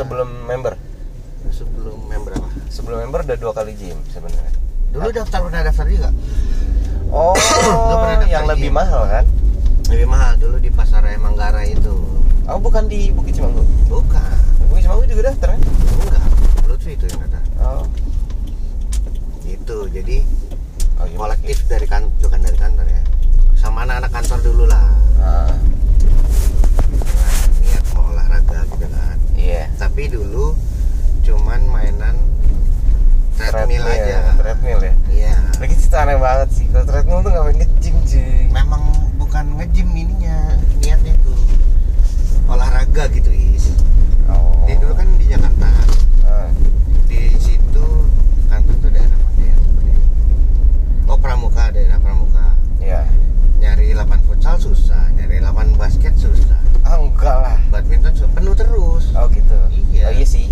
Sebelum member. sebelum member apa Sebelum member udah dua kali gym sebenarnya. dulu daftar pernah daftar juga Oh, pernah daftar yang lebih gym? mahal kan? lebih mahal dulu di pasar Manggarai itu Oh, bukan di Bukit Cimanggu. bukan Bukit Cimanggu juga daftar kan? enggak Lutfi itu yang kata Oh. itu jadi Oh, iya, kolektif dari kan bukan dari kantor ya sama anak-anak kantor dulu lah Ah, olahraga gitu kan iya. tapi dulu cuman mainan treadmill aja Treadmill ya. iya Lagi itu aneh banget sih. Kalau treadmill tuh ngapain nge-gym cuy. memang bukan nge-gym ininya niatnya tuh olahraga gitu is Oh. Jadi dulu kan di Jakarta Ah, di situ kantor tuh daerah mana ya oh Pramuka daerah Pramuka Iya. nyari lapangan futsal susah nyari lapangan basket susah Ah, enggak lah. badminton penuh terus Oh gitu. Iya. Oh iya sih.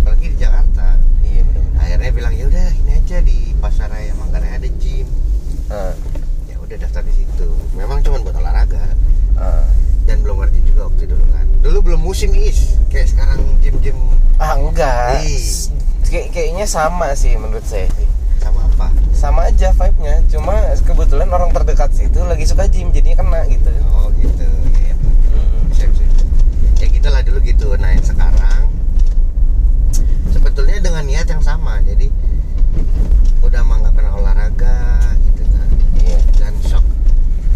apalagi di Jakarta Iya benar. akhirnya bilang ya udah ini aja di pasar raya Manggarai ada gym Ah, ya udah daftar di situ memang cuma buat olahraga ah. dan belum ngerti juga waktu dulu kan dulu belum musim is kayak sekarang gym gym Ah enggak. Kayak kayaknya sama sih menurut saya sih. sama apa Sama aja vibe-nya. Cuma kebetulan orang terdekat situ lagi suka gym jadinya kena gitu. oh gitu ya Mm-mm. bisa bisa gitulah dulu gitu. Nah yang sekarang sebetulnya dengan niat yang sama. Jadi udah mah nggak pernah olahraga gitu kan Iya. dan shock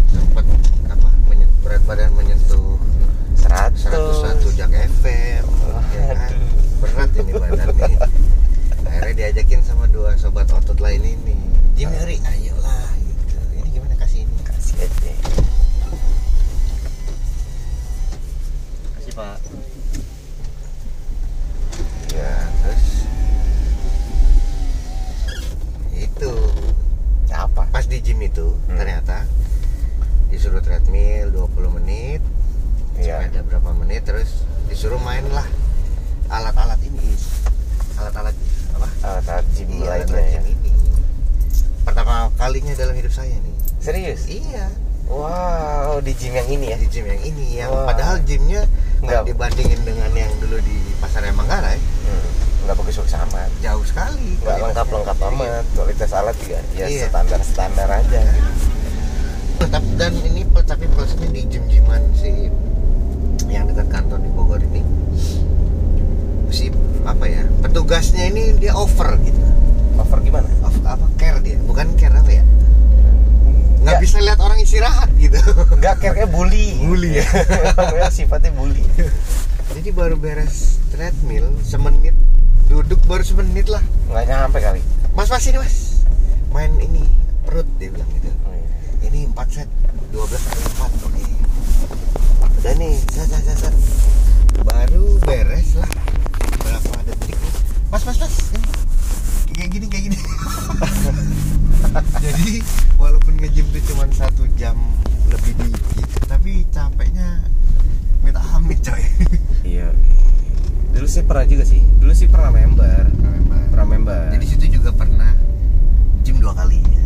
sempat apa menyen- berat badan menyentuh 100. 101 jak FM ya kan? Waduh. berat ini badan nih akhirnya diajakin sama dua sobat otot lain ini Jim Yuri ayolah gitu ini gimana kasih ini Kasih aja. kasih pak Iya. ya terus itu Apa? pas di gym itu Hmm. ternyata disuruh treadmill 20 menit Iya. sepeda berapa menit terus disuruh main lah alat-alat ini alat-alat apa Alat-alat gym Iya, lainnya alat ya. gym ini kalinya dalam hidup saya nih Serius? iya Wow, di gym yang ini ya? di gym yang ini yang Wah. padahal gymnya Nggak. nggak dibandingin dengan yang dulu di pasar Manggarai Hmm, nggak bagus-bagus amat. jauh sekali Nggak kualitasnya. lengkap-lengkap Iya. amat. Kualitas alat juga ya Iya. standar-standar aja. gitu. Tetap dan ini pe- tapi plusnya di gym-gyman si yang dekat kantor di Bogor ini si apa ya petugasnya ini dia over gitu Over gimana? Of- apa care dia bukan care apa ya nggak Nggak. bisa lihat orang istirahat gitu Nggak kayak bully. Bully ya? Emang sifatnya bully. jadi baru beres treadmill semenit duduk semenit lah. Nggak nyampe kali. mas mas ini mas. Main ini perut dia bilang gitu. Oh, iya. ini 4 set 12 kali 4 oke. Udah nih set set set, set. baru beres lah. Berapa detik nih? Mas mas mas ini. Kayak gini kayak gini. Jadi walaupun nge-gym tuh cuma satu jam lebih dikit tapi capeknya minta amit coy. Iya. Dulu sih pernah juga sih. Dulu sih pernah member. Pernah member. jadi situ juga pernah gym dua kali ya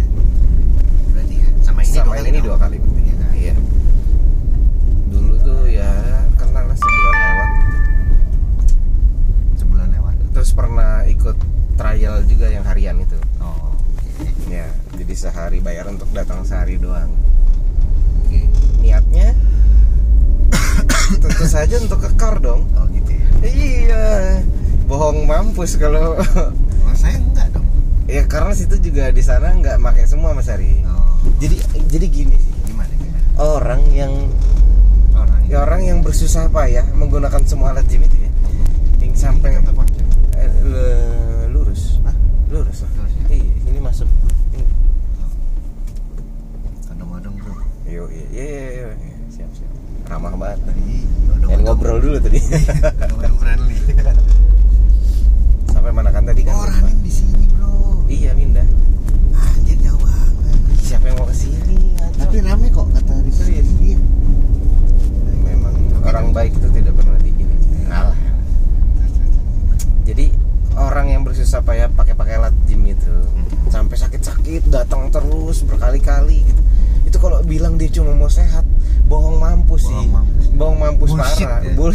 berarti ya sama ini sama dua kali ini dong. dua kali berarti. Iya kan? Iya. Dulu tuh ya kenal lah sebulan lewat. sebulan lewat Terus pernah ikut trial juga yang harian itu. oh oke Ya, jadi sehari bayar untuk datang sehari doang. oke Niatnya tentu saja untuk kekar dong. oh ya Iya. Bohong mampus kalau oh saya enggak dong ya karena situ juga di sana nggak pakai semua Mas Ari. oh Jadi jadi gini sih. gimana gimana Orang yang orang ya orang yang bersusah payah menggunakan semua alat gym itu ya. Yang sampai eh, le- lurus. Hah? Lurus lah. Lurus ya? Iya, ini masuk. Ini. kadang-kadang bro Yo, iya, iya, iya, iya. Ramah banget. Ih, Yang ngobrol dulu tadi. kadang-kadang friendly Sampai mana kan tadi kan? oh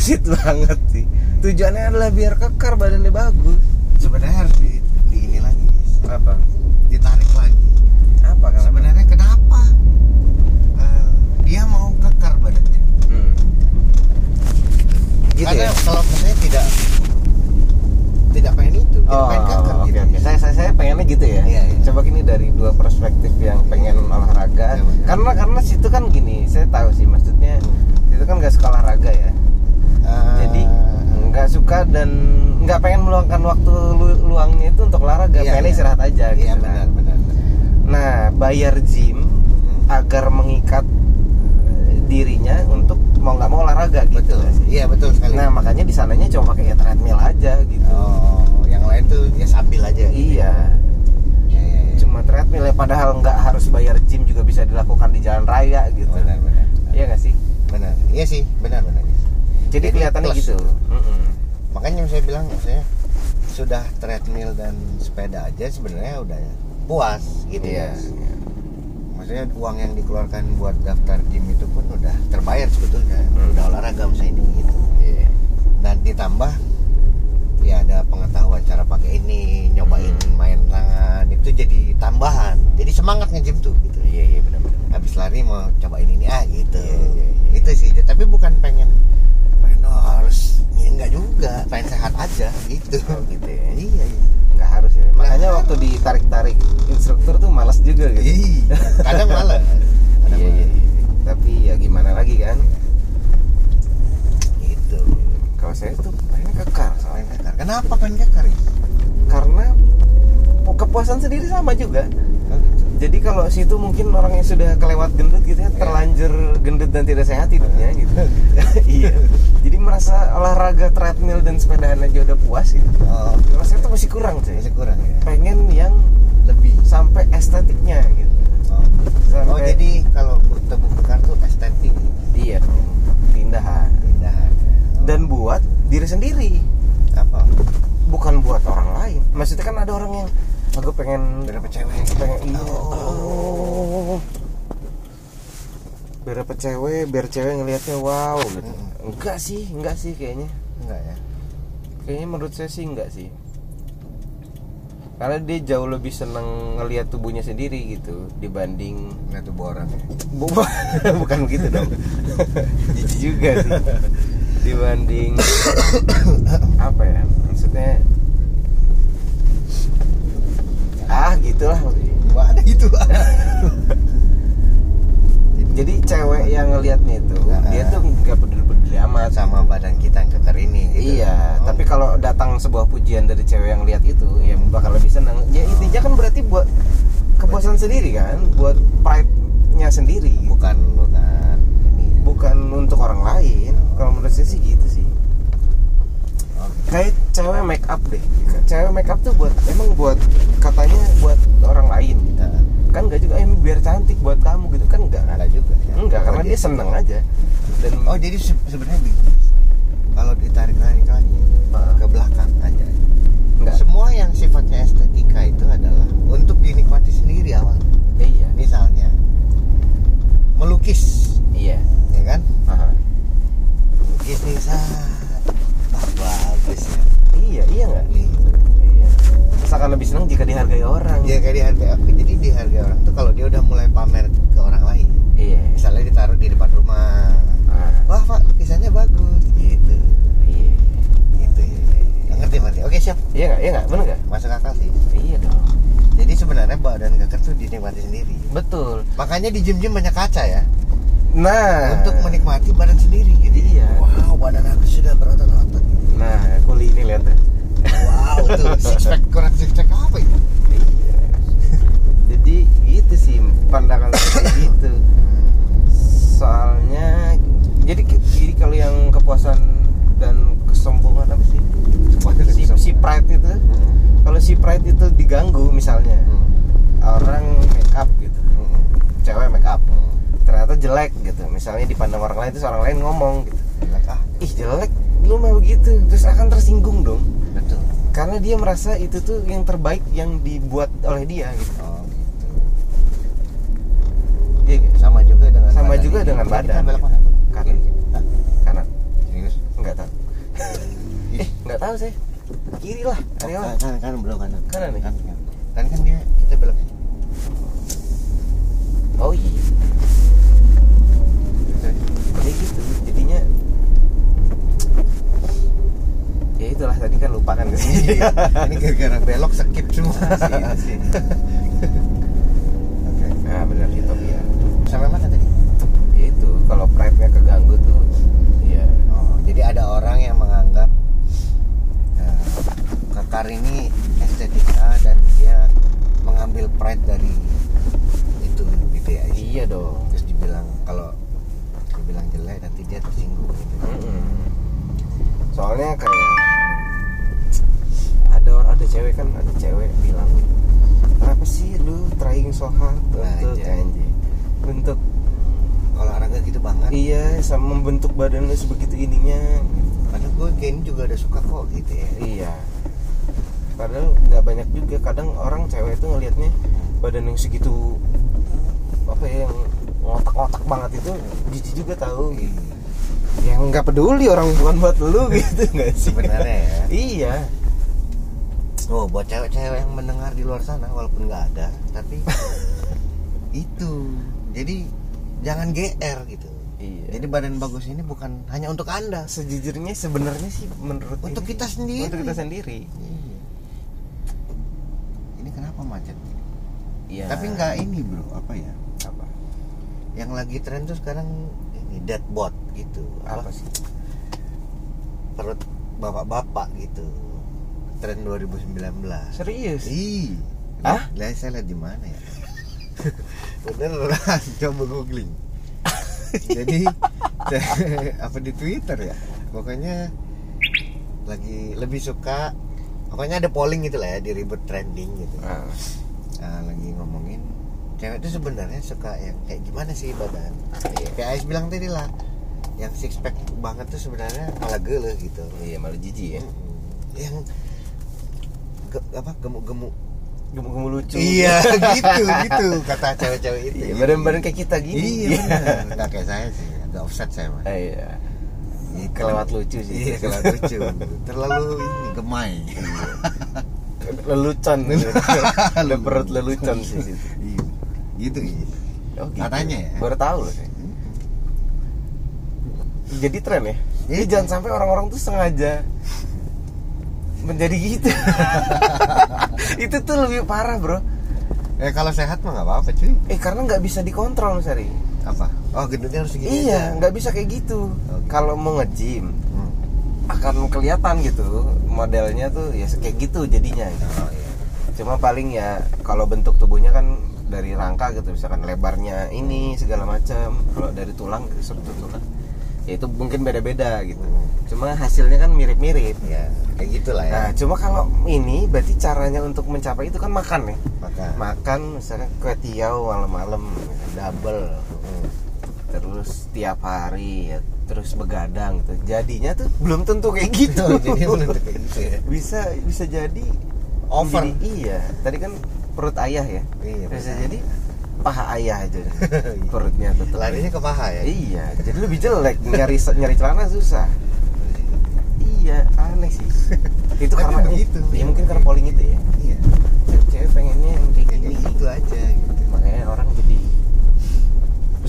Bullshit banget sih. Tujuannya adalah biar kekar badannya bagus. sebenarnya harus di, di ini lagi. Apa? ditarik lagi Apa kan? sebenarnya kenapa eh, dia mau kekar badannya Hmm. Gitu karena ya? kalau saya tidak tidak pengen itu tidak Oh, pengen kekar oke gitu oke. Saya, saya saya pengennya gitu ya. Iya, iya. Coba gini dari dua perspektif yang pengen olahraga. Benar. karena karena situ kan gini, saya tahu sih maksudnya Hmm. itu kan nggak suka olahraga ya. Jadi nggak suka dan nggak pengen meluangkan waktu lu- luangnya itu untuk olahraga. Iya, pengennya iya. istirahat aja gitu. iya kan. benar benar Nah, bayar gym Hmm. agar mengikat eh, dirinya untuk mau nggak mau olahraga gitu. betul iya betul sekali Nah, makanya di sananya cuma pakai ya treadmill aja gitu. oh yang lain tuh ya sambil aja gitu. Iya. Iya, iya, iya. cuma treadmill ya padahal nggak harus bayar gym juga bisa dilakukan di jalan raya gitu benar benar iya nggak sih benar iya sih benar benar jadi kelihatannya plus. gitu. Mm-mm. makanya saya bilang saya sudah treadmill dan sepeda aja sebenarnya udah puas gitu iya ya. maksudnya uang yang dikeluarkan buat daftar gym itu pun udah terbayar sebetulnya. Hmm. udah olahraga misalnya ini gitu. Iya. Dan ditambah ya ada pengetahuan cara pakai ini nyobain Hmm. main tangan itu jadi tambahan. Jadi semangat nge-gym tuh gitu. Iya iya benar-benar. Habis lari mau cobain ini ah gitu. Iya, iya, iya. itu sih. Tapi bukan pengen harus ya enggak juga pengen sehat aja gitu. Oh gitu ya. Iya iya. Nggak harus ya. Makanya Nggak waktu ditarik-tarik instruktur tuh malas juga gitu. Iya, kadang malah iya iya iya. Tapi ya gimana lagi kan? Gitu. Kalau saya tuh pengen kekar soalnya. Kekar. Kenapa pengen kekar ya? karena kepuasan sendiri sama juga. Jadi kalau situ mungkin orang yang sudah kelewat gendut gitu ya, Iya. terlanjur gendut dan tidak sehat hidupnya gitu. iya. Jadi merasa olahraga treadmill dan sepedaan aja udah puas gitu. oh Rasanya tuh masih kurang cuy. masih kurang ya Pengen yang lebih sampai estetiknya gitu. oh, Sampai- oh jadi kalau tubuh kekar tuh estetik Iya dong. Keindahan. keindahan Oh, Dan buat diri sendiri, apa bukan buat orang lain. Maksudnya kan ada orang yang aku pengen berapa cewek. pengen iya. Oh. oh. biar dapet cewek biar cewek ngelihatnya wow. Gitu. Mm-mm. enggak sih enggak sih kayaknya. Enggak ya? Kayaknya menurut saya sih enggak sih. Karena dia jauh lebih seneng ngelihat tubuhnya sendiri gitu dibanding nggak tuh orang ya? Bu- bukan begitu dong. Jijik juga sih. Dibanding apa ya maksudnya ah gitulah Wah, ada gitu jadi cewek yang ngelihatnya itu Ah. dia tuh nggak peduli-peduli amat sama badan kita yang keker ini gitu. iya Oh. tapi kalau datang sebuah pujian dari cewek yang lihat itu ya bakal lebih seneng ya intinya kan berarti buat kepuasan sendiri kan buat pride nya sendiri bukan bukan ini ya. bukan untuk orang lain kalau menurut saya sih gitu sih kayak cewek make up deh. Cewek make up tuh buat emang buat katanya buat orang lain. Gitu. Kan enggak juga em biar cantik buat kamu gitu. Kan enggak ada juga ya. enggak karena dia seneng aja. Dan oh jadi se- sebenarnya kalau ditarik lagi lagi Ah. ke belakang aja. Enggak semua yang sifatnya estetika itu adalah untuk dinikmati sendiri awal iya. Misalnya melukis. Iya. Ya kan? Aha. melukis nih sah akan lebih senang jika dihargai orang. Ya kayak dihargai jadi dihargai orang tuh kalau dia udah mulai pamer ke orang lain. Iya. Misalnya ditaruh di depan rumah. Ah, wah pak lukisannya bagus. Gitu. Iya. Gitu ya, ya, ya. ngerti ngerti. Oke siap. Iya enggak iya enggak bener enggak masuk akal sih. Iya dong. Jadi sebenarnya badan keker tuh dinikmati sendiri. Betul. Makanya di gym gym banyak kaca ya. Nah. Untuk menikmati badan sendiri gitu. Iya. wow badan aku sudah berotot-otot. Nah kuli ini lihat deh wow tuh six pack kurang six pack apa itu Iya. Jadi gitu sih pandangan saya gitu. Soalnya jadi jadi kalau yang kepuasan dan kesombongan apa sih? Si, si pride itu, kalau si pride itu diganggu misalnya orang make up gitu, cewek make up, ternyata jelek gitu. Misalnya dipandang orang lain terus orang lain ngomong gitu, Jelek, ah ih jelek, lu mau begitu, terus akan tersinggung dong. Karena dia merasa itu tuh yang terbaik yang dibuat oleh dia gitu. oh gitu Iya nggak? sama juga dengan Sama badan juga ini. dengan Kita badan. belok mana Kanan. Kanan serius nggak tahu eh nggak tahu sih kiri lah Oh, Ayo. kan, kan, kan belum kanan Kanan nih? kan, kan. kan kan dia kita belok oh iya jadi gitu jadinya ya itulah tadi kan lupa kan Iya. ini gara-gara belok skip semua Asli, asli. Oke. nah benar itu ya sampai mana tadi ya itu kalau pride nya keganggu tuh ya oh jadi ada orang yang menganggap eh, kekar ini estetika dan dia mengambil pride dari itu gitu ya iya dong terus dibilang kalau dibilang jelek nanti dia tersinggung gitu Mm-mm. Soalnya kayak ada orang ada cewek kan ada cewek bilang kenapa sih lu trying so hard untuk anjing untuk olahraga gitu banget. Iya sama membentuk badan lu sebegitu ininya. Padahal gue kayak ini juga ada suka kok gitu ya. Iya. Padahal nggak banyak juga. Kadang orang cewek itu ngelihatnya badan yang segitu apa ya yang ngotak-ngotak banget itu jijik juga tahu. Iya. Yang nggak peduli orang bukan buat lu gitu nggak sih sebenarnya ya iya Oh, buat cewek-cewek yang mendengar di luar sana walaupun nggak ada, tapi itu. Jadi jangan GR gitu. iya Jadi badan bagus ini bukan hanya untuk Anda, sejujurnya sebenarnya sih menurut untuk ini- kita sendiri. untuk kita sendiri Iya. Ini kenapa macet? iya Tapi nggak ini, Bro. Apa ya? apa Yang lagi tren tuh sekarang ini dead bot gitu. apa sih Perut bapak-bapak gitu. Tren 2019. serius Ih. Hah? Lah saya lihat di mana ya? Beneran, coba googling. Jadi apa di Twitter ya? Pokoknya lagi lebih suka pokoknya ada polling gitu lah ya di ribet trending gitu. Ah, Nah, lagi ngomongin cewek itu sebenarnya suka yang kayak gimana sih badan? iya. Kayak Ais bilang tadi lah, yang six pack banget tuh sebenarnya malah gele gitu. iya malah jijik ya. Yang ge- apa gemuk-gemuk gemuk-gemuk lucu iya gitu gitu kata cewek-cewek itu iya, badan-badan kayak kita gini iya benar nggak kayak saya sih agak offset saya mah Eh, iya Iya, kelewat lucu sih iya kelewat lucu terlalu ini gemai lelucon ada perut lelucon sih. Gitu iya Oh, gitu. Katanya ya. baru tahu loh saya. jadi tren ya jadi Iya. jangan sampai orang-orang tuh sengaja menjadi gitu itu tuh lebih parah bro eh kalau sehat mah nggak apa-apa cuy eh karena nggak bisa dikontrol Mas Ari apa oh gendutnya harus segini iya nggak bisa kayak gitu Oke. kalau mau nge-gym Hmm. akan kelihatan gitu modelnya tuh ya kayak gitu jadinya oh iya cuma paling ya kalau bentuk tubuhnya kan dari rangka gitu misalkan lebarnya ini segala macam. Kalau dari tulang struktur tulang. Ya itu mungkin beda-beda gitu. Hmm. cuma hasilnya kan mirip-mirip. Ya kayak gitulah ya. Nah cuma kalau ini berarti caranya untuk mencapai itu kan makan ya? Maka makan misalnya kue tiaw malam-malam double. Hmm. terus tiap hari ya terus begadang gitu. Jadinya tuh belum tentu kayak gitu. Jadi belum tentu kayak gitu ya. Bisa bisa jadi Over. menjadi- iya. Tadi kan perut ayah ya? Iya, bisa jadi paha ayah aja perutnya tetap larinya ke paha ya? Iya. Jadi lebih jelek. Nyari nyari celana susah. Iya aneh sih. Itu karena begitu. ya mungkin karena polling itu ya. Iya. Cewek pengennya yang kayak gini. gitu aja gitu. Makanya orang jadi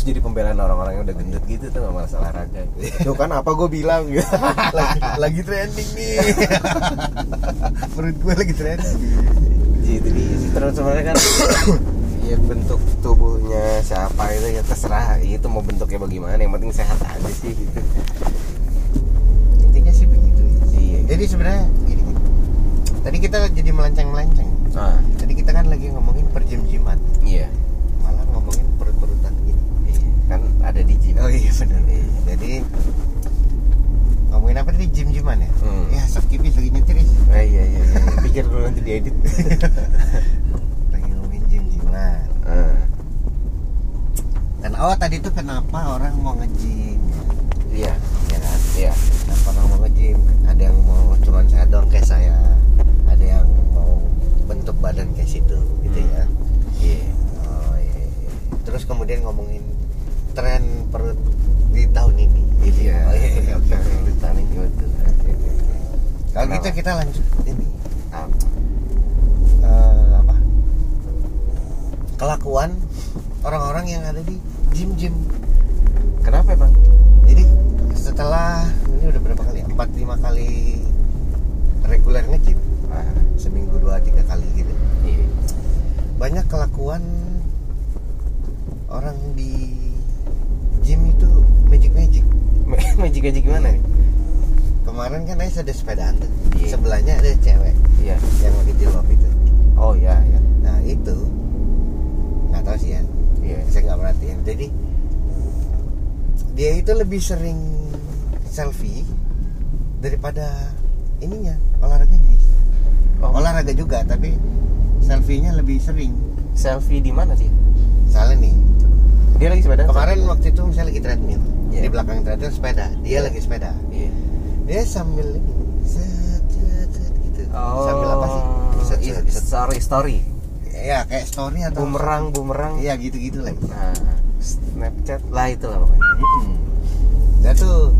terus jadi pembelaan orang-orang yang udah gendut gitu tuh nggak masalah olahraga tuh kan apa gue bilang? Gitu lagi, lagi trending nih. Perut gue lagi trending. Gitu sih terus sebenarnya kan ya bentuk tubuhnya siapa itu ya terserah. Itu mau bentuknya bagaimana yang penting sehat aja sih gitu. Intinya sih begitu. Iya. Jadi sebenarnya gini. Tadi kita jadi melenceng melenceng ah. Tadi kita kan lagi ngomongin perjim-jiman iya. malah ngomongin perut-perutan gini iya kan ada di gym. Oh iya benar. Iya. jadi ngomongin apa tadi? Jim-jiman ya Hmm. ya sakipis lagi nyetir is. Ah, iya iya iya. Pikir dulu nanti diedit. Lagi ngomongin jim-jiman ah dan oh tadi tuh kenapa orang mau nge-gym? Iya ya kan iya. Kenapa orang mau nge-gym? Ada yang mau cuma saya dong kayak saya. Ada yang mau bentuk badan kayak situ gitu Hmm. ya. Iya. Oh iya, iya. terus kemudian ngomongin tren perut di tahun ini. Gitu iya. oh, iya, iya, oke oke. Perutan ini betul kalau gitu kita lanjut. Ini. Ah, eh, apa? Kelakuan orang-orang yang ada di gym-gym. Kenapa bang jadi setelah ini udah berapa kali? Ya? empat lima kali reguler nge-gym ah, seminggu dua tiga kali gitu. Iya. Banyak kelakuan orang di gym itu magic magic. Magic magic gimana? Nih kemarin kan Ais ada sepedaan tuh. Iya. sebelahnya ada cewek iya. yang pakai jilbab itu. Oh iya iya. Nah itu nggak tahu sih ya. Iya. Saya nggak perhatiin jadi dia itu lebih sering selfie daripada ininya olahraganya. Oh. olahraga juga tapi selfie-nya lebih sering. Selfie di mana dia misalnya nih dia lagi sepeda kemarin waktu itu misalnya lagi treadmill Iya. di belakang treadmill sepeda dia Iya. lagi sepeda iya dia sambil ini gitu sambil apa sih set, iya, set, set. story story ya kayak story atau bumerang bumerang iya gitu gitu lagi nah snapchat lah itu lah pokoknya Hmm. Dia tuh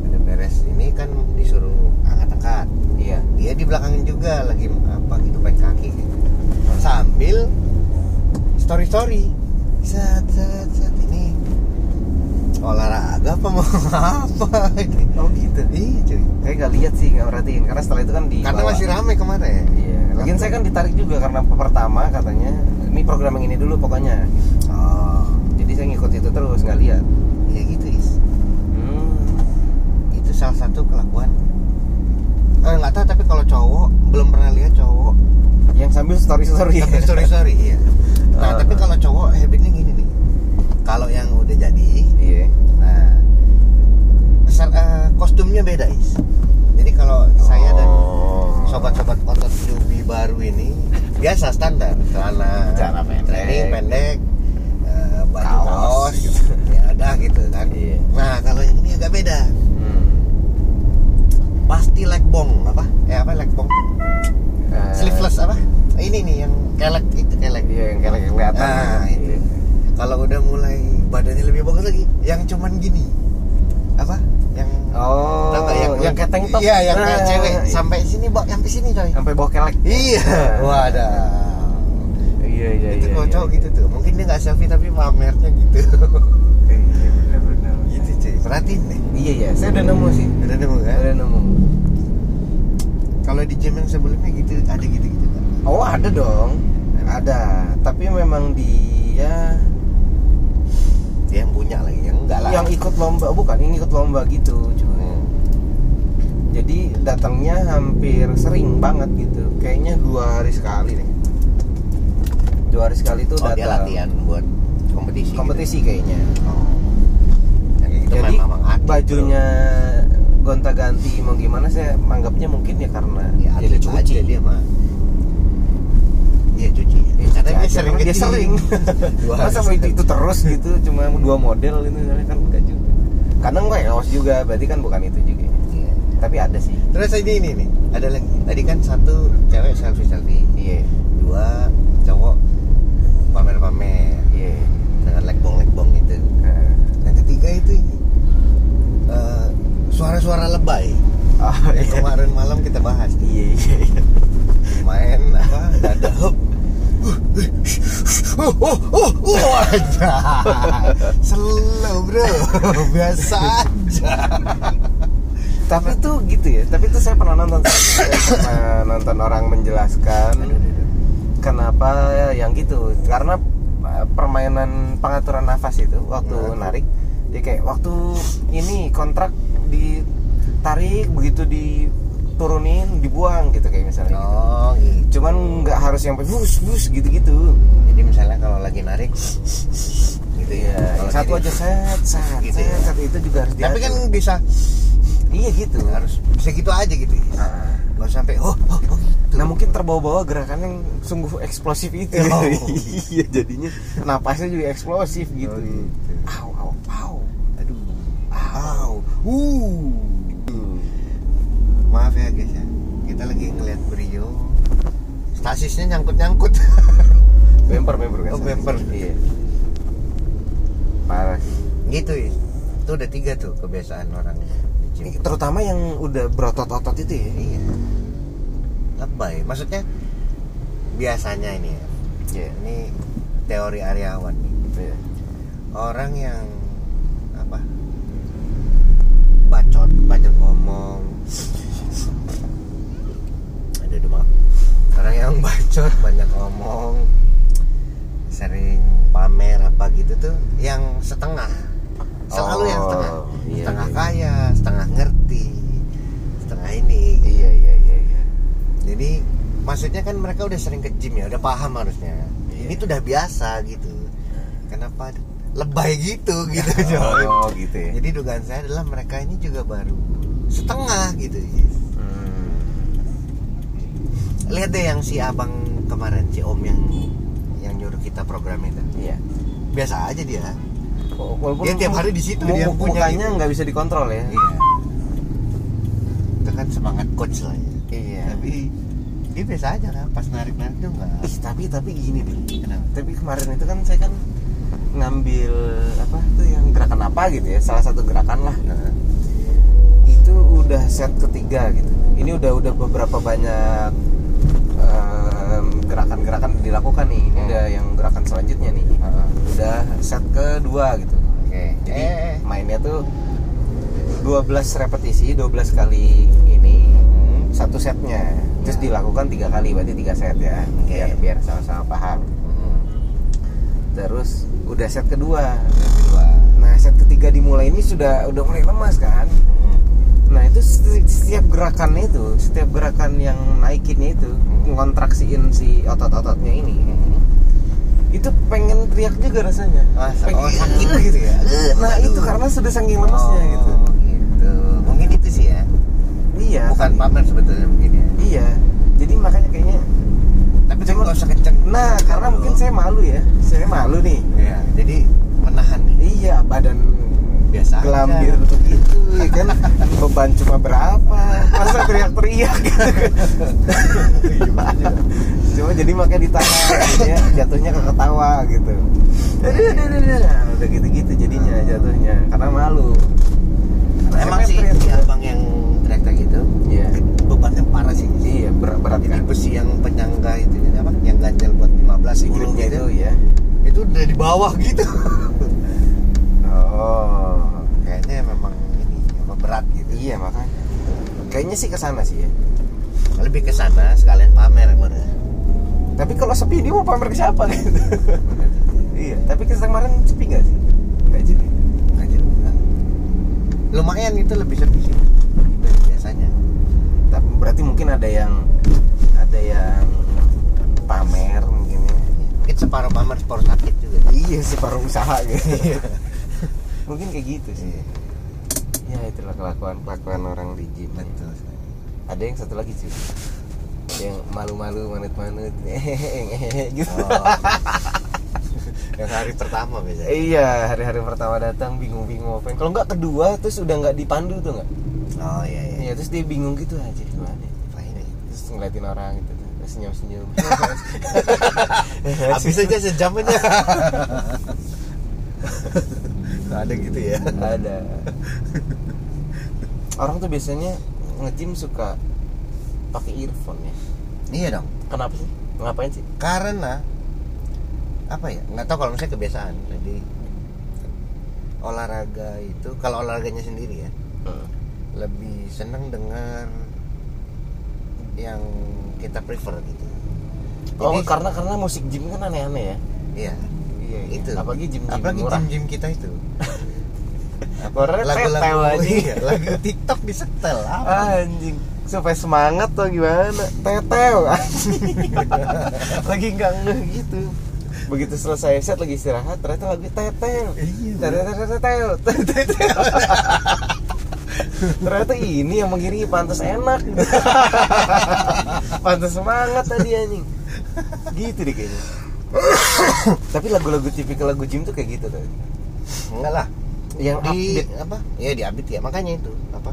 udah beres ini kan disuruh angkat-angkat. iya Dia di belakangin juga lagi apa gitu pakai kaki gitu. Sambil story story. Set set set ini olahraga apa mau apa ini? oh gitu Iya cuy. kayak nggak lihat sih nggak perhatiin karena setelah itu kan di Karena masih rame kemarin. iya lagian saya kan ditarik juga karena pertama katanya ini program yang ini dulu pokoknya Oh, jadi saya ngikut itu terus nggak lihat ya gitu is. hmm. Itu salah satu kelakuan. Eh nggak tahu tapi kalau cowok belum pernah lihat cowok yang sambil story story sorry sorry iya nah Ah. tapi kalau cowok habitnya gini nih kalau yang udah jadi iya nah ser- eh, kostumnya beda is jadi kalau saya dan Oh. sobat-sobat otot newbie baru ini biasa standar celana Celana pendek. training pendek eh, baju Kaos, kaos, gitu. ya ada gitu kan Iya. nah kalau yang ini agak beda Hmm. pasti leg bong apa eh apa leg bong Eh, sleeveless apa ini nih yang kelek itu kelek. Iya yang kelek yang kelihatan. Nah, itu. kalau udah mulai badannya lebih bagus lagi yang cuman gini. Apa? Yang oh tau nggak, yang, kayak tank top? Iya yang kayak Nah, cewek. Iya. sampai sini bok sampai sini coy. Sampai bawa kelek. Iya. Wadah. Iya iya itu iya, kalau iya, cowok iya. gitu tuh. Mungkin dia nggak selfie tapi pamernya gitu. Iya benar-benar gitu cuy. Perhatiin deh. Iya iya. Saya udah nemu sih. Udah nemu kan? Udah nemu. Kalau di gym yang sebelumnya gitu ada gitu gitu oh ada dong. Ada. Tapi memang dia dia yang punya lagi yang enggak lah. Yang ikut lomba bukan yang ikut lomba gitu cuy. Hmm. jadi datangnya hampir sering banget gitu. Kayaknya dua hari sekali deh. Dua hari sekali itu oh datang. dia latihan buat kompetisi kompetisi gitu. kayaknya. Oh. kayak gitu jadi bajunya gonta ganti mau gimana saya anggapnya mungkin ya karena ya dicuci aja dia mah Ya, cuci dia sering dia kecil. sering. Masa mau itu, itu terus gitu cuma dua model itu kan enggak juga. Kadang gue kaos juga berarti kan bukan itu juga. Iya. tapi ada sih. Terus ini ini nih ada lagi. Tadi kan satu cewek selfie selfie. Iya. Dua cowok pamer pamer iya. Dengan legbong legbong gitu Nah. yang ketiga itu ini eh, suara-suara lebay. Oh iya. Kemarin malam kita bahas. Iya iya iya. main apa? Dada hop oh oh oh oh aja slow bro. Biasa aja. Tapi tuh gitu ya tapi tuh saya pernah nonton saya pernah nonton orang menjelaskan kenapa yang gitu. Karena uh, permainan pengaturan nafas itu waktu Hmm. narik dia kayak waktu ini kontrak ditarik begitu diturunin dibuang gitu kayak misalnya gitu. oh gitu cuman nggak harus yang bus bus gitu gitu jadi misalnya kalau lagi narik gitu ya ya Kalau satu jadi- aja set set Gitu set, ya. set, itu juga harus tapi kan bisa iya gitu harus bisa gitu aja gitu Nah. nggak sampai oh oh, oh gitu Nah mungkin terbawa-bawa gerakan yang sungguh eksplosif itu ya. Oh. Iya jadinya napasnya juga eksplosif gitu. Oh, gitu. Au au au. aduh Au. uh maaf ya guys ya kita lagi ngeliat Brio stasisnya nyangkut nyangkut Bemper bemper kan. Oh, bemper. Iya. Parah. sih. gitu ya itu udah tiga tuh kebiasaan orang. Ini Terutama yang udah berotot-otot itu ya. iya lebay maksudnya biasanya ini ya Iya. ini teori Aryawan nih Iya. orang yang apa bacot bacot ngomong aduh, maaf orang yang bacot banyak ngomong sering pamer apa gitu tuh yang setengah selalu yang Oh, setengah iya, setengah iya. kaya setengah ngerti setengah ini Iya iya iya iya. jadi maksudnya kan mereka udah sering ke gym ya udah paham harusnya Iya. ini tuh udah biasa gitu kenapa lebay gitu gitu coy Oh gitu ya. jadi dugaan saya adalah mereka ini juga baru setengah gitu. Lihat deh yang si abang kemarin si om yang yang nyuruh kita program itu Iya. biasa aja dia Walaupun Dia tiap hari di situ, dia punya mukanya gitu. nggak bisa dikontrol ya. iya itu kan semangat coach lah ya Iya. tapi dia biasa aja kan pas narik narik tuh nggak Ih, tapi tapi gini deh. kenapa tapi kemarin itu kan saya kan ngambil apa tuh yang gerakan apa gitu ya salah satu gerakan lah Nah, itu udah set ketiga gitu ini udah udah beberapa banyak gerakan-gerakan dilakukan nih. Ini Hmm. udah yang gerakan selanjutnya nih. Udah set kedua gitu. Jadi eh, mainnya tuh 12 repetisi 12 kali ini Hmm. satu setnya. Terus Ya. dilakukan tiga kali berarti tiga set ya. Biar biar sama-sama paham. Hmm. terus udah set kedua. Yang kedua. Nah set ketiga dimulai ini sudah udah mulai lemas kan. Hmm. Nah itu seti- setiap gerakan itu, setiap gerakan yang naikinnya itu, Hmm. ngontraksiin si otot-ototnya ini, Hmm. itu pengen teriak juga rasanya. Ah, pengen oh, sakit gitu ya? Nah itu karena sudah saking lemesnya Oh, gitu. gitu. Mungkin itu sih ya. Iya. Bukan kan? pamer sebetulnya mungkin ya. Iya. Jadi makanya kayaknya. Tapi Cuma- cuma nggak usah kenceng. Nah karena mungkin saya malu ya. Saya malu nih. Iya. Jadi menahan nih. Iya badan Biasa biasa aja. gelambir begitu ya kan? Beban cuma berapa? Masa teriak-teriak gitu? Cuma jadi makanya ditahan jadinya jatuhnya ke ketawa gitu. Nah, udah gitu-gitu jadinya jatuhnya. Karena malu. Karena emang sih teriak- si abang yang teriak gitu Iya. bebannya parah sih. Iya berat berat jadi kan. besi yang penyangga itu ini apa? Yang ganjel buat 15 10 gripnya gitu itu ya. itu udah di bawah gitu. Oh kayaknya memang ini apa berat gitu. Iya makanya. Kayaknya sih ke sana sih ya. Lebih ke sana sekalian pamer mana tapi kalau sepi dia mau pamer ke siapa? Gitu iya. Tapi kita kemarin sepi nggak sih? Nggak jadi. Aja lumayan itu lebih sepi sih dari biasanya. Tapi berarti mungkin ada yang ada yang pamer mungkin ya. Mungkin separuh pamer separuh sakit juga. Iya separuh usaha gitu. Mungkin kayak gitu sih. Iya. Ya itulah kelakuan kelakuan orang di gym. Betul ada yang satu lagi sih. Yang malu-malu manut-manut. Gitu. Oh. yang hari pertama biasanya. Iya hari-hari pertama datang bingung-bingung apa kalau nggak kedua terus udah nggak dipandu tuh nggak? Oh iya iya. Iya terus dia bingung gitu aja gimana ya? apa ini terus ngeliatin orang gitu terus senyum-senyum. Habis aja sejam aja ada gitu ya. Ada. Orang tuh biasanya nge-gym suka pakai earphone ya. Iya dong. Kenapa sih? Ngapain sih? Karena apa ya nggak tahu kalau misalnya kebiasaan. Jadi olahraga itu kalau olahraganya sendiri ya lebih seneng dengar yang kita prefer gitu. Oh Jadi- karena karena musik gym kan aneh-aneh ya? Iya iya itu apalagi gym gym apalagi murah. gym gym kita itu. Lagu-lagu iya, lagu TikTok disetel apa? Anjing. Supaya semangat tuh gimana? Tetel anjing lagi nggak ngeh gitu. Begitu selesai set lagi istirahat ternyata lagi tetel Iya, tetel tetel tetel ternyata ini yang mengiringi pantas enak. Pantas semangat tadi anjing. Gitu deh kayaknya tapi lagu-lagu tipikal lagu gym tuh kayak gitu tuh enggak lah yang di upbeat apa ya di upbeat ya makanya itu apa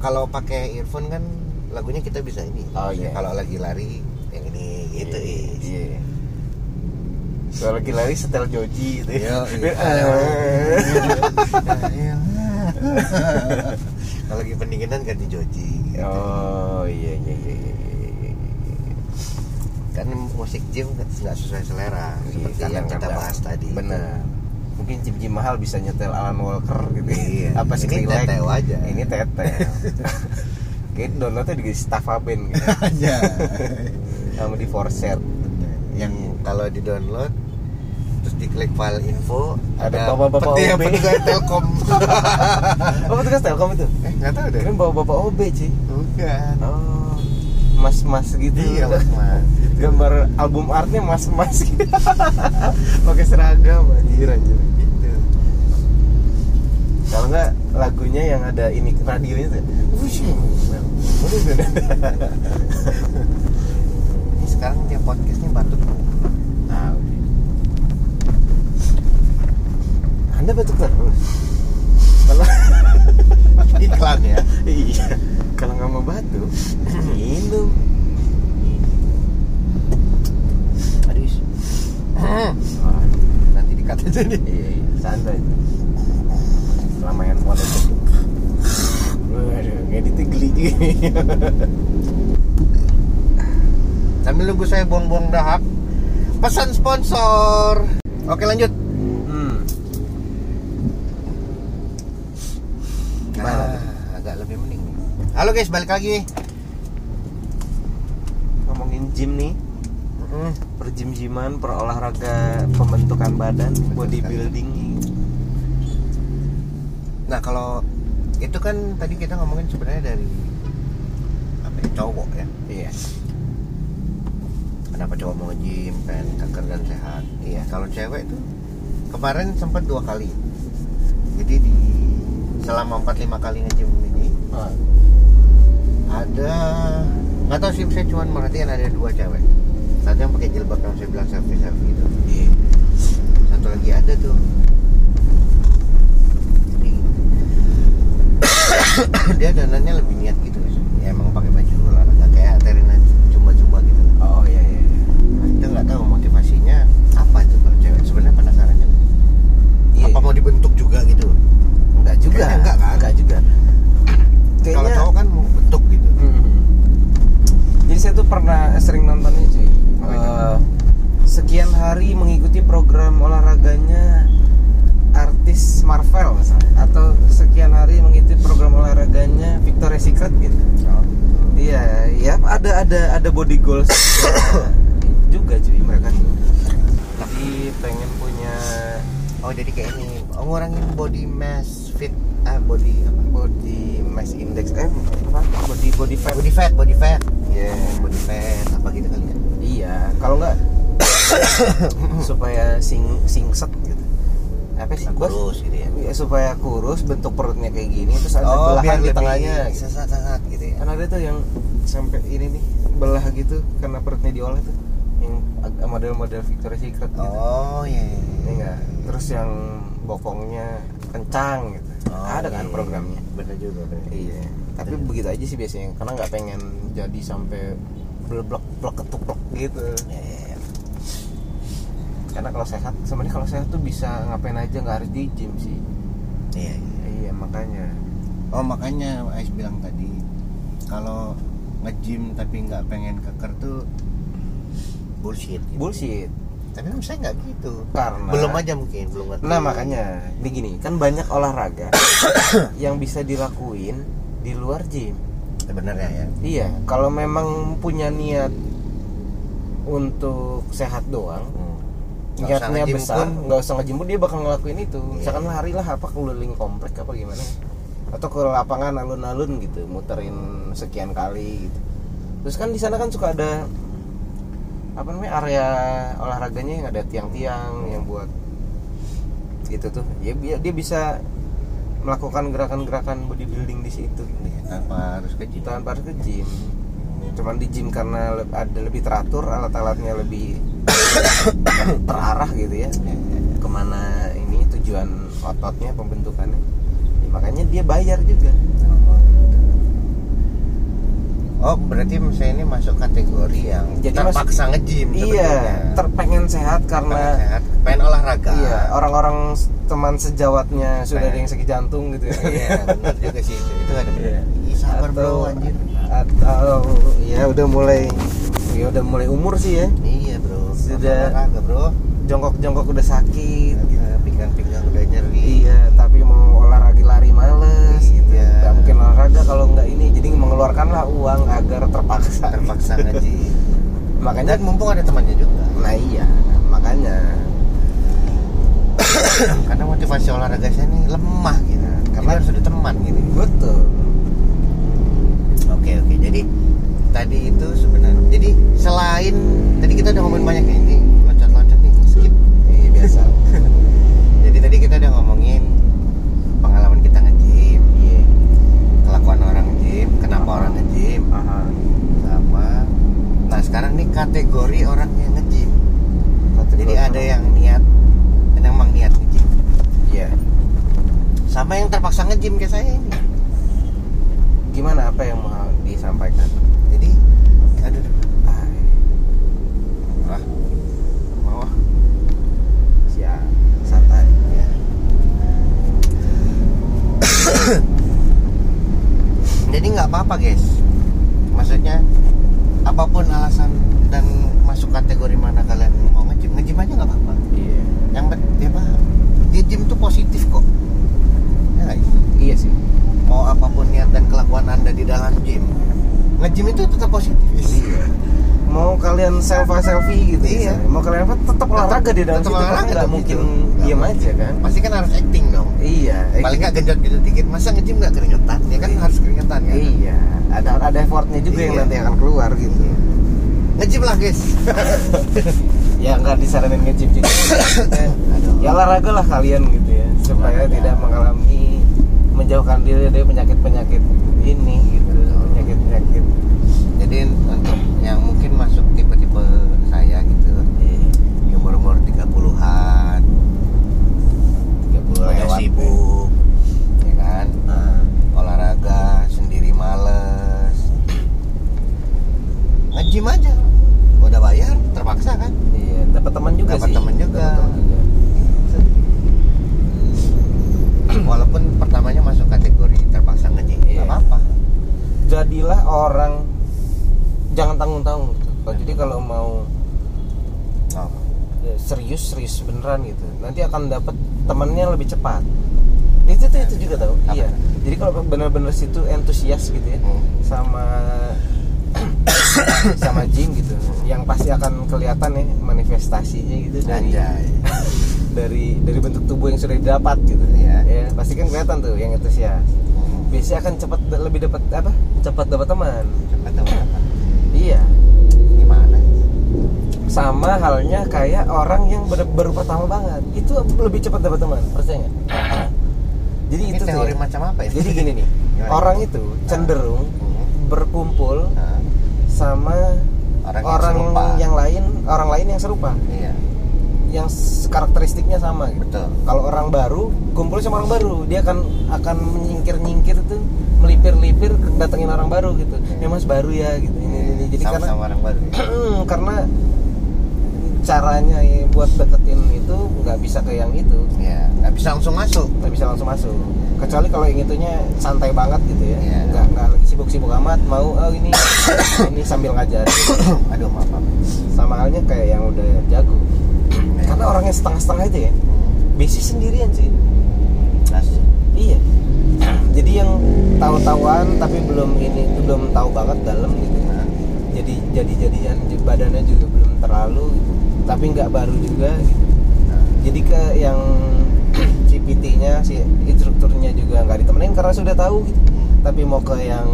kalau pakai earphone kan lagunya kita bisa ini Oh, iya. kalau lagi lari yang ini gitu iya, iya. Kalau lagi lari setel Joji gitu ya. kalau lagi pendinginan ganti joji gitu. Oh iya iya. iya, iya. Kan musik gym nggak nggak sesuai selera seperti Iya, yang kita kadang-kadang. bahas tadi Benar. Mungkin gym-gym mahal bisa nyetel Alan Walker gitu. Iya. Apa Ini Skrillex. teteo aja. Ini teteo. Kayak downloadnya di Staffaben gitu. aja Sama di Forset. yang Iya. kalau di download terus diklik file info Ada bapak-bapak peti- OB. petugas telkom Oh, petugas Telkom itu? eh nggak tahu deh Keren bawa bapak OB, Ci. bukan Oh. Mas-mas gitu. iya mas mas gambar album artnya mas-mas. Gitu. pakai seragam anjir anjir gitu. Kalau enggak lagunya yang ada ini radionya tuh. Ini sekarang tiap podcastnya batuk. Ah, oke. anda batuk terus? Kalau iklan ya? Iya kalau nggak mau batuk minum. Aduh. Nanti dikat aja nih iya, iya, santai. Selama handphone itu Waduh, ngeditnya geli. Sambil nunggu saya buang-buang dahak pesan sponsor. Oke lanjut hmm. Gimana? nah, agak lebih mending nih. Halo guys balik lagi ngomongin gym nih per gym-gyman per olahraga pembentukan badan bodybuilding Nah kalau itu kan tadi kita ngomongin sebenarnya dari apa ya, cowok ya. iya Kenapa cowok mau nge-gym, pengen kanker dan sehat. Iya. Kalau cewek tuh kemarin sempat dua kali. Jadi di selama 4-5 kali nge-gym ada nggak tahu sih saya cuma merhatiin ada dua cewek. Satu yang pakai jilbab yang saya bilang selfie selfie itu. Iya. Satu lagi ada tuh. Dia dananya lebih niat gitu ya emang pakai baju olahraga kayak Terina cuma-cuma gitu. Oh iya iya nah, kita nggak tahu motivasinya apa itu kalau cewek. Sebenarnya penasarannya yeah. apa mau dibentuk juga gitu? Enggak juga. Kayaknya enggak kan? Enggak juga kalau kayaknya cowok kan bentuk gitu Hmm. Jadi saya tuh pernah sering nontonnya cuy. Itu? Eh, sekian hari mengikuti program olahraganya artis Marvel misalnya atau sekian hari mengikuti program olahraganya Victoria's Secret gitu. Iya, ya ada ada ada body goals juga cuy mereka tuh. Jadi pengen punya oh jadi kayak ini oh, ngurangin body mass fit ah body apa body mass index eh apa body body fat. body fat body fat Iya. body fat apa gitu kali ya Iya, kalau nggak supaya sing singset gitu. Apa sih? Kurus gitu ya Ya, supaya kurus, bentuk perutnya kayak gini, terus ada oh belahan di tengahnya. sesat-sesat gitu ya Kan ada tuh yang sampai ini nih belah gitu karena perutnya diolah tuh. Yang model-model Victoria's Secret gitu. oh iya iya, enggak. Terus yang bokongnya kencang gitu. Oh, ada kan iya, programnya. bener juga bener Iya. Tapi Bener. begitu aja sih biasanya karena nggak pengen jadi sampai blek blek ketuplek gitu. Iya, iya, iya. karena kalau sehat sebenarnya kalau sehat tuh bisa ngapain aja nggak harus di gym sih iya iya iya makanya Oh makanya Ais bilang tadi kalau nge-gym tapi nggak pengen keker tuh bullshit. gitu. bullshit Tapi kan saya nggak gitu. karena Belum aja mungkin belum ngerti. nah makanya begini kan banyak olahraga yang bisa dilakuin di luar gym sebenarnya ya. iya kalau memang punya niat untuk sehat doang usah niatnya besar nggak usah nge-gym pun dia bakal ngelakuin itu Iya. misalkan lari lah apa keliling komplek apa gimana atau ke lapangan alun-alun gitu muterin sekian kali gitu terus kan di sana kan suka ada apa namanya area olahraganya yang ada tiang-tiang yang buat gitu tuh. Dia, dia bisa melakukan gerakan-gerakan bodybuilding di situ. Iya, tanpa harus ke gym. tanpa harus ke gym. Cuman di gym karena ada lebih teratur alat-alatnya lebih terarah gitu ya. Ke mana ini tujuan ototnya pembentukannya. Ya, makanya dia bayar juga Oh berarti misalnya ini masuk kategori yang Jadi terpaksa nge-gym iya terpengen sehat karena Pengen sehat, pengen olahraga. iya orang-orang teman sejawatnya sudah ada Pengen. yang sakit jantung gitu ya Iya, benar juga sih itu. Itu ada Iya. Sabar bro atau anjir. atau ya udah mulai ya udah mulai umur sih ya Iya bro. Sudah. olahraga bro. jongkok-jongkok udah sakit gitu. Iya, Pinggang-pinggang udah nyeri. Iya, tapi mau olahraga lari males gitu. Iya. Gak mungkin olahraga kalau nggak mengeluarkanlah uang agar terpaksa. Terpaksa nge-gym. makanya Dan mumpung ada temannya juga. nah iya, makanya Karena motivasi olahraga saya ini lemah gitu. Karena harus ada teman gitu. betul. Oke oke. Jadi tadi itu sebenarnya. Jadi selain tadi kita udah ngomongin banyak nih. Ini loncat-loncat nih skip. Iya biasa. Jadi tadi kita udah ngomongin pengalaman kita nge-gym, Iya. kelakuan orang gym, kenapa orang nge-gym, Aha. sama nah sekarang nih kategori orang yang nge-gym. Kategori Jadi ada yang niat yang emang niat nge-gym. Iya. Sama yang terpaksa nge-gym kayak saya ini. Gimana apa yang mau disampaikan? Jadi aduh aduh. Ah, Wah. Mau ah. siap. Santai. Ya. Jadi nggak apa-apa guys. Maksudnya apa pun alasan dan masuk kategori mana kalian mau nge-gym, nge-gym aja nggak apa-apa. Iya. Yang penting ya apa? Di gym tuh positif kok. Ya sih? Iya sih. Mau apa pun niat dan kelakuan anda di dalam gym, nge-gym itu tetap positif. Iya. Mau kalian selfie selfie gitu Iya. misalnya. Mau kalian apa tetap olahraga di dalam tetap olahraga nggak tetap mungkin gitu. Diam mungkin. aja kan? Pasti kan harus acting dong. Iya. Paling nggak genjot gitu dikit. Masa nge-gym nggak keringetan? Ya kan Iya. harus keringetan kan? Iya. Ada ada effortnya juga yang Iya. nanti akan keluar gitu. Nge-gym lah guys. Ya nggak disaranin nge-gym juga. Ya olahraga lah kalian gitu ya supaya tidak mengalami menjauhkan diri dari penyakit-penyakit ini gitu. Penyakit-penyakit. Jadi gym aja. Udah bayar terpaksa kan? Iya dapat teman juga dapat teman juga. walaupun pertamanya masuk kategori terpaksa ngejim iya. apa-apa. Jadilah orang jangan tanggung-tanggung gitu. jadi kalau mau oh. Ya, serius serius beneran gitu. Nanti akan dapat temannya lebih cepat. Itu tuh itu juga tau. Iya. Jadi kalau bener-bener situ entusias gitu ya hmm. sama sama gym gitu yang pasti akan kelihatan ya manifestasinya gitu dari Anjay. dari dari bentuk tubuh yang sudah didapat gitu Iya. ya pasti kan kelihatan tuh yang entusias Hmm. biasanya akan cepat lebih dapat apa cepat dapat teman Cepat tahu apa? iya Gimana? sama halnya kayak orang yang baru, baru pertama banget itu lebih cepat dapat teman percaya nggak jadi Ini itu tuh teori ya. macam apa ini? jadi gini nih Gimana? orang itu cenderung Hmm. berkumpul Nah, sama Orang orang, yang serupa. yang lain orang lain yang serupa Iya, yang karakteristiknya sama gitu betul. kalau orang baru kumpul sama orang baru dia akan akan menyingkir nyingkir tuh melipir lipir datengin orang baru gitu ya mas baru ya gitu ini, ini, ini. jadi sama, karena sama orang baru. ya? karena caranya ya buat deketin itu nggak bisa ke yang itu nggak bisa langsung masuk. nggak bisa langsung masuk kecuali kalau yang itunya santai banget gitu ya. Iya. nggak nggak lagi sibuk-sibuk amat mau oh ini ini sambil ngajar. Aduh, maaf. maaf. sama halnya kayak yang udah jago. Karena orangnya setengah-setengah itu ya. Basic sendirian sih. Iya. Jadi yang tahu-tahuan tapi belum ini belum tahu banget dalam gitu Nah, jadi jadi jadian badannya juga belum terlalu gitu. tapi nggak baru juga gitu. Nah, jadi ke yang PT-nya si instrukturnya juga nggak ditemenin karena sudah tahu gitu tapi mau ke yang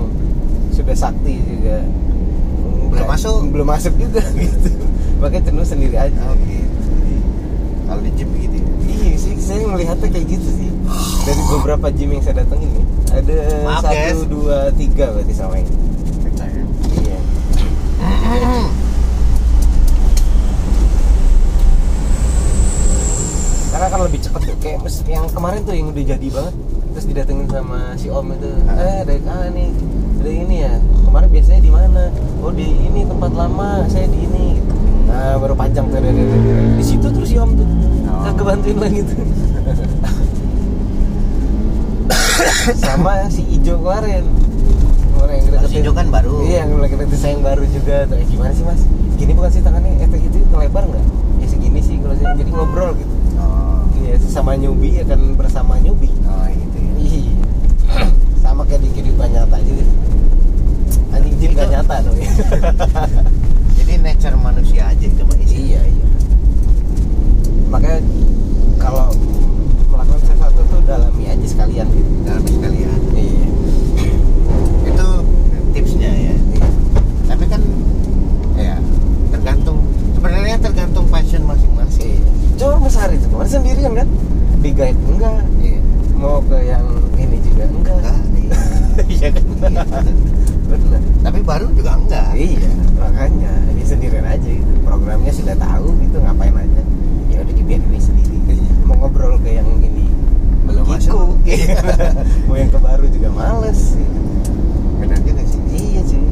sudah sakti juga Belum masuk. belum masuk juga gitu makanya cenderung sendiri aja Oh, gitu. Kalau di gym gitu. ya? iya sih saya melihatnya kayak gitu sih dari beberapa gym yang saya datengin nih ada Maaf, satu guys. dua tiga berarti sama ini iya karena kan lebih cepet tuh kayak mes- yang kemarin tuh yang udah jadi banget terus didatengin sama si om itu Ah. eh dari ah nih dari ini ya? Kemarin biasanya di mana? Oh di ini tempat lama saya di ini. Nah baru panjang tuh dari, dari- dari- di situ terus si om tuh Oh. kagak bantuin lagi tuh. Sama si Ijo kemarin. Orang yang Oh, si Ijo kan baru. iya yang lagi deketin saya yang baru juga. Tuh eh, gimana sih mas? Gini bukan sih tangannya efek itu ngelebar nggak? Ya segini sih kalau saya. Jadi ngobrol gitu. Oh, Iya, sama nyubi akan bersama nyubi. oh gitu ya. Iya. Sama kayak di kehidupan nyata juga. Anjing jin gak nyata dong. ya. Jadi nature manusia aja itu mah isi. iya, iya. Makanya kalau melakukan sesuatu tuh dalami aja sekalian gitu. Dalam sekalian. Iya. Itu tipsnya ya. Iya. Tapi kan ya tergantung sebenarnya tergantung passion Coba Mas Hari itu kemarin sendirian kan? Di guide enggak? Iya. Mau ke yang ini juga enggak? Iya. Iya kan? Iya. Benar. Tapi baru juga enggak. Iya, makanya ini sendirian aja gitu. Programnya sudah tahu gitu, ngapain aja. Ya udah dibiarin ini sendiri. Mau ngobrol ke yang ini Belum Kiku. masuk. Iya. Mau yang ke baru juga males. Benar juga sih. Iya sih.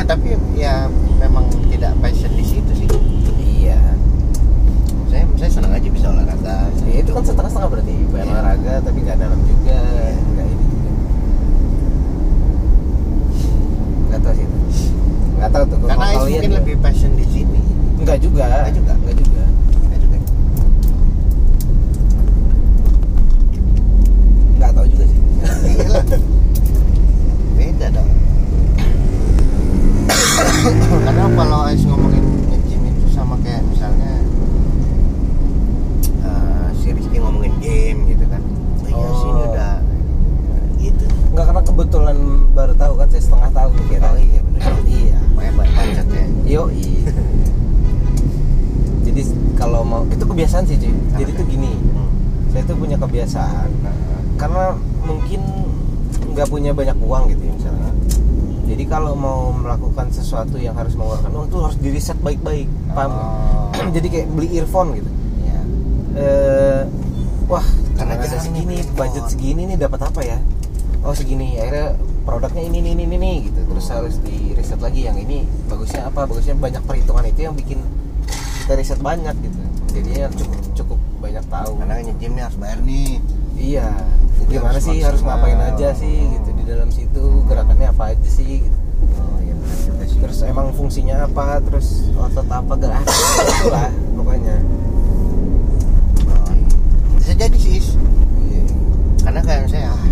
Tapi ya memang tidak passion di. Iya. Saya senang aja bisa olahraga. Ya, itu kan setengah-setengah berarti. Pengen Iya. olahraga tapi nggak dalam juga, Iya. nggak ini juga. Nggak tahu sih itu. Nggak tahu tuh. Karena Ais mungkin ya. lebih passion di sini. Nggak juga. Nggak juga. Nggak juga. Saya juga. Nggak tahu juga sih. Iya. Beda dong. Karena kalau Ais ngomongin Nggak karena kebetulan baru tahu kan saya setengah tahu kira. Oh iya benar. Iya. Banyak bacot ya. Yo Jadi kalau mau itu kebiasaan sih cuy. Jadi tuh gini, Hmm. saya tuh punya kebiasaan karena mungkin nggak punya banyak uang gitu ya misalnya. Jadi kalau mau melakukan sesuatu yang harus mengeluarkan uang itu harus di riset baik-baik, paham? Oh. Jadi kayak beli earphone gitu. Iya. Eh, wah Karena segini budget segini nih dapat apa ya oh segini akhirnya produknya ini ini ini ini, ini gitu. Terus Hmm. harus di riset lagi yang ini bagusnya apa? Bagusnya banyak perhitungan itu yang bikin kita riset banyak gitu. Jadinya cukup cukup banyak tahu. Karena nih harus bayar nih. iya. Jadi gimana harus sih harus ngapain aja sih Hmm. gitu di dalam situ? Gerakannya apa aja sih gitu. oh iya terus emang fungsinya apa? Terus otot apa? Gerak itulah pokoknya. Oh, iya. bisa jadi sih iya. Karena kayak saya ah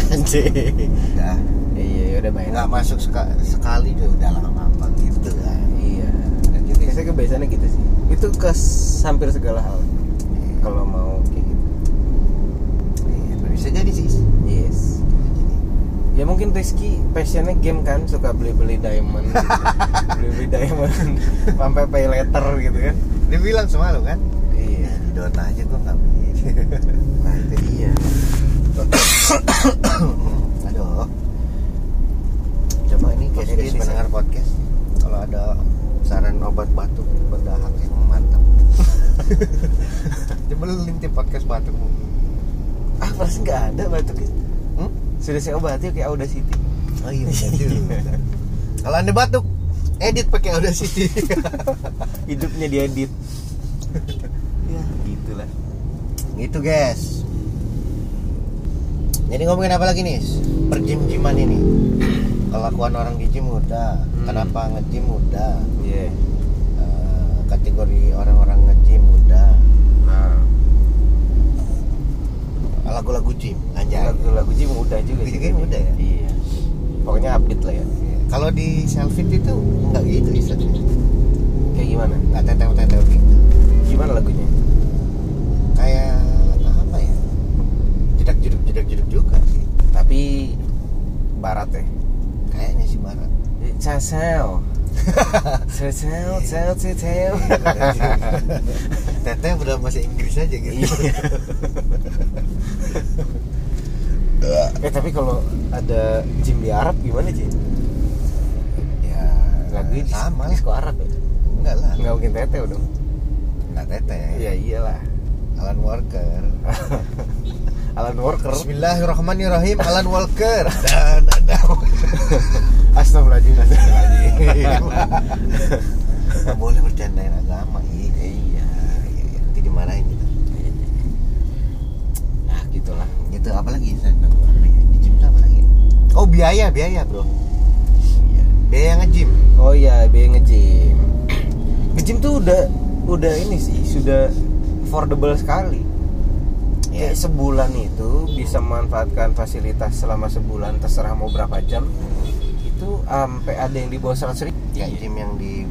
anjir udah iya udah main nggak masuk seka- sekali tuh udah lama apa gitu kan iya. Dan juga biasanya kebiasaannya gitu sih. Itu ke hampir segala hal. Kalau mau kayak gitu. Iya, bisa jadi sih. Yes. Ya mungkin Rizky passionnya game kan suka beli-beli diamond gitu. beli-beli diamond sampai pay letter gitu kan. Dia bilang semalam kan? Iya. Di Dota aja gua nggak beli. Nah itu dia aduh. Coba ini kayaknya bisa. pendengar podcast. Kalau ada saran obat batuk berdahak yang mantap. Coba lu lintip podcast batuk ah pasti nggak ada batuknya hmm? sudah saya obati kayak Audacity. Oh iya kalau anda batuk edit pakai Audacity. Hidupnya diedit. Ya. Gitulah. Gitu guys jadi ngomongin apa lagi nih? Perjim-jiman ini. Kelakuan orang di gym udah. Hmm. kenapa nge-gym udah? Iya. Eh, kategori orang-orang nge-gym udah. Nah. Lagu-lagu gym anjay. Lagu-lagu gym udah juga Lagu gym udah ya? iya. Pokoknya update lah ya. Kalau di selfie itu nggak gitu istilahnya kayak gimana? Nggak tetel-tetel gitu. Gimana lagunya kayak apa ya jedak jeduk jedak jeduk juga sih tapi barat ya kayaknya sih barat. Cacel Cacel Cacel Cacel teteh udah bahasa Inggris aja gitu. Iya. Eh tapi kalau ada gym di Arab gimana sih? ya Lagunya dis- sama lah. Disco Arab ya? enggak lah. Nggak mungkin tete dong nggak teteh. Iya iyalah. Alan Walker. Alan Walker. Bismillahirrahmanirrahim Alan Walker. Dan ada Astagfirullahaladzim. Nggak boleh bercandain agama. Iya Iya iya nanti dimarahin gitu Nah gitulah. Gitu apa lagi San? apa ya di gym apa lagi? Oh biaya biaya bro. Iya. Biaya nge-gym? Oh iya, biaya nge-gym. Nge-gym tuh udah udah ini sih, sudah affordable sekali. Iya. Kayak sebulan itu bisa memanfaatkan fasilitas selama sebulan terserah mau berapa jam. Itu sampai ada yang di bawah 100 ribu. kayak gym yang di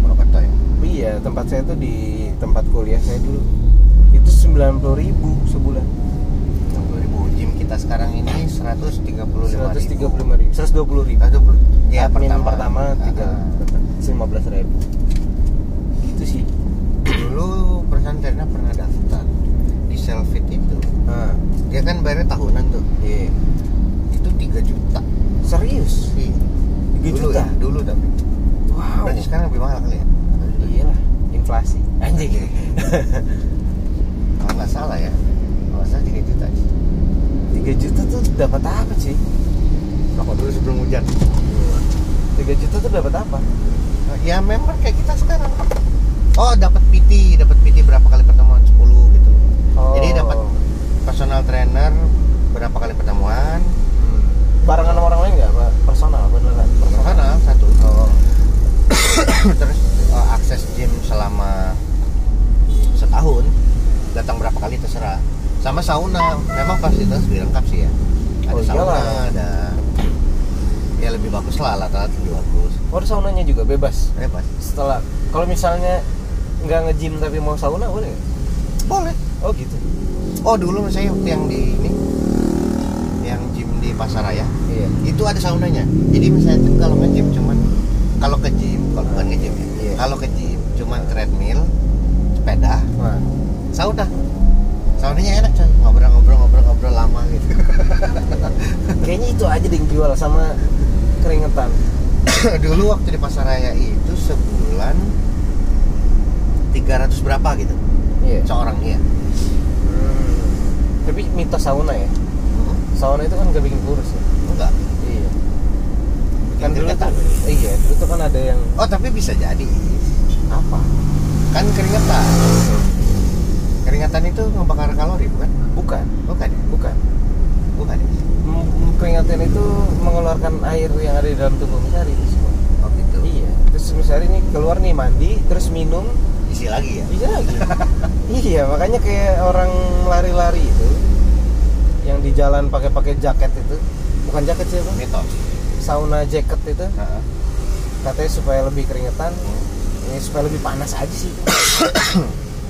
Purwokerto ya Iya, tempat saya tuh di tempat kuliah saya dulu. Itu 90 ribu sebulan. 60 ribu gym kita sekarang ini 135 ribu 135 ribu, 120 ribu. 120 ya Admin pertama, pertama tiga Ah, 15 ribu. Gitu sih. dulu pesantrennya pernah daftar Selfit itu Nah, dia kan bayarnya tahunan tuh iya. itu 3 juta Serius? Iya. 3 dulu juta? ya dulu tapi Wow. berarti sekarang lebih mahal kali ya Iya lah, inflasi. Anjing. kalau nggak salah ya kalau nggak salah 3 juta 3 juta tuh dapat apa sih? rokok dulu sebelum hujan 3 juta tuh dapat apa? ya member kayak kita sekarang oh dapat PT dapat PT berapa kali pertemuan 10 Oh. jadi dapat personal trainer berapa kali pertemuan Hmm. Barengan sama orang lain nggak? Personal beneran? personal satu Oh. terus uh, akses gym selama setahun datang berapa kali terserah sama sauna memang fasilitas lebih lengkap sih ya ada Oh, sauna iyalah. ada ya lebih bagus lah alat-alat lebih bagus Oh, ada saunanya juga bebas. bebas Setelah kalau misalnya nggak nge-gym tapi mau sauna boleh Oh gitu. oh dulu saya waktu yang di ini yang gym di pasaraya Iya. itu ada saunanya jadi misalnya tuh kalau nge-gym cuman kalau ke gym kalau bukan nge-gym ya Iya. kalau ke gym cuman treadmill sepeda Nah, sauna saunanya enak coy ngobrol-ngobrol-ngobrol-ngobrol lama gitu kayaknya itu aja yang jual sama keringetan. dulu waktu di pasaraya itu sebulan 300 berapa gitu Iya. seorang iya. Tapi mitos sauna ya. Sauna itu kan gak bikin kurus ya. enggak Iya. Kan dulu tuh, iya, dulu tuh kan ada yang oh tapi bisa jadi apa? kan keringetan keringetan itu ngebakar kalori bukan Bukan, bukan ya bukan. bukan M- keringetan itu mengeluarkan air yang ada di dalam tubuh Misari itu semua. oh gitu Iya, terus Misari ini keluar nih mandi, terus minum, isi lagi ya bisa lagi. iya, makanya kayak orang lari-lari itu yang di jalan pakai-pakai jaket itu, bukan jaket sih apa? mitos. Sauna jacket itu, Heeh. katanya supaya lebih keringetan, ya supaya lebih panas aja sih.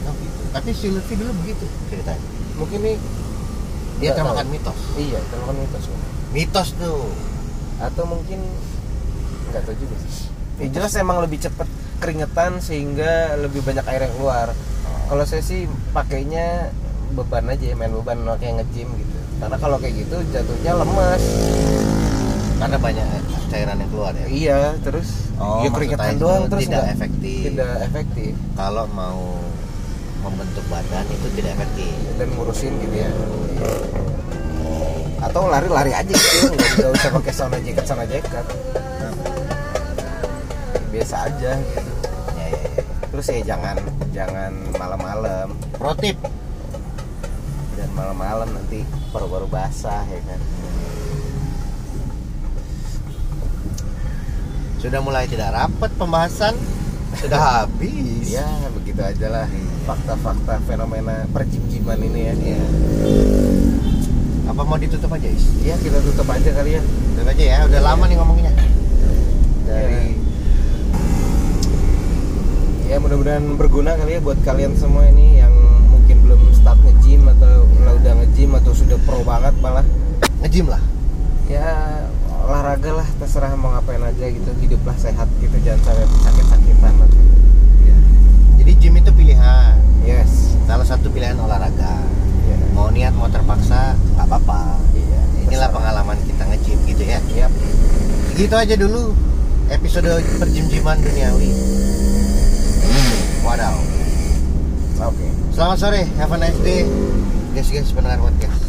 Oh, tapi si Lutfi dulu begitu ceritanya. Mungkin nih dia termakan tahu. mitos. Iya, terlalu mitos. Mitos tuh. Atau mungkin nggak tahu juga sih. Ya, jelas emang lebih cepet keringetan sehingga lebih banyak air yang keluar. Kalau saya sih pakainya beban aja main beban kayak nge-gym gitu karena kalau kayak gitu jatuhnya lemas karena banyak cairan yang keluar ya? Iya terus Oh, ya keringetan itu doang terus tidak nggak- efektif. tidak efektif. Kalau mau membentuk badan itu tidak efektif. Dan ngurusin gitu ya. Atau lari-lari aja gitu nggak usah pakai sauna jacket sauna jacket biasa aja gitu. Ya ya ya terus ya jangan jangan malam-malam. Pro tip. Dan malam-malam nanti paru-paru basah ya kan? Sudah mulai tidak rapat pembahasan? Sudah habis. Ya begitu aja lah. Fakta-fakta fenomena perjim-jiman ini ya Iya. apa mau ditutup aja is? Ya kita tutup aja kali ya. Tutup aja ya udah lama nih ngomonginnya. Dari ya mudah-mudahan berguna kali ya buat kalian semua ini yang mungkin belum start nge-gym atau udah nge-gym atau sudah pro banget malah. Ngejim lah? Ya olahraga lah terserah mau ngapain aja gitu hiduplah sehat gitu jangan sampai sakit-sakitan. Iya. jadi gym itu pilihan? Yes. Salah satu pilihan olahraga. Ya mau niat mau terpaksa nggak apa-apa. Iya inilah terserah. pengalaman kita nge-gym gitu ya. Yap. gitu aja dulu episode perjim-jiman duniawi. Wadaw. Oke. Selamat sore have a nice day guys guys pendengar podcast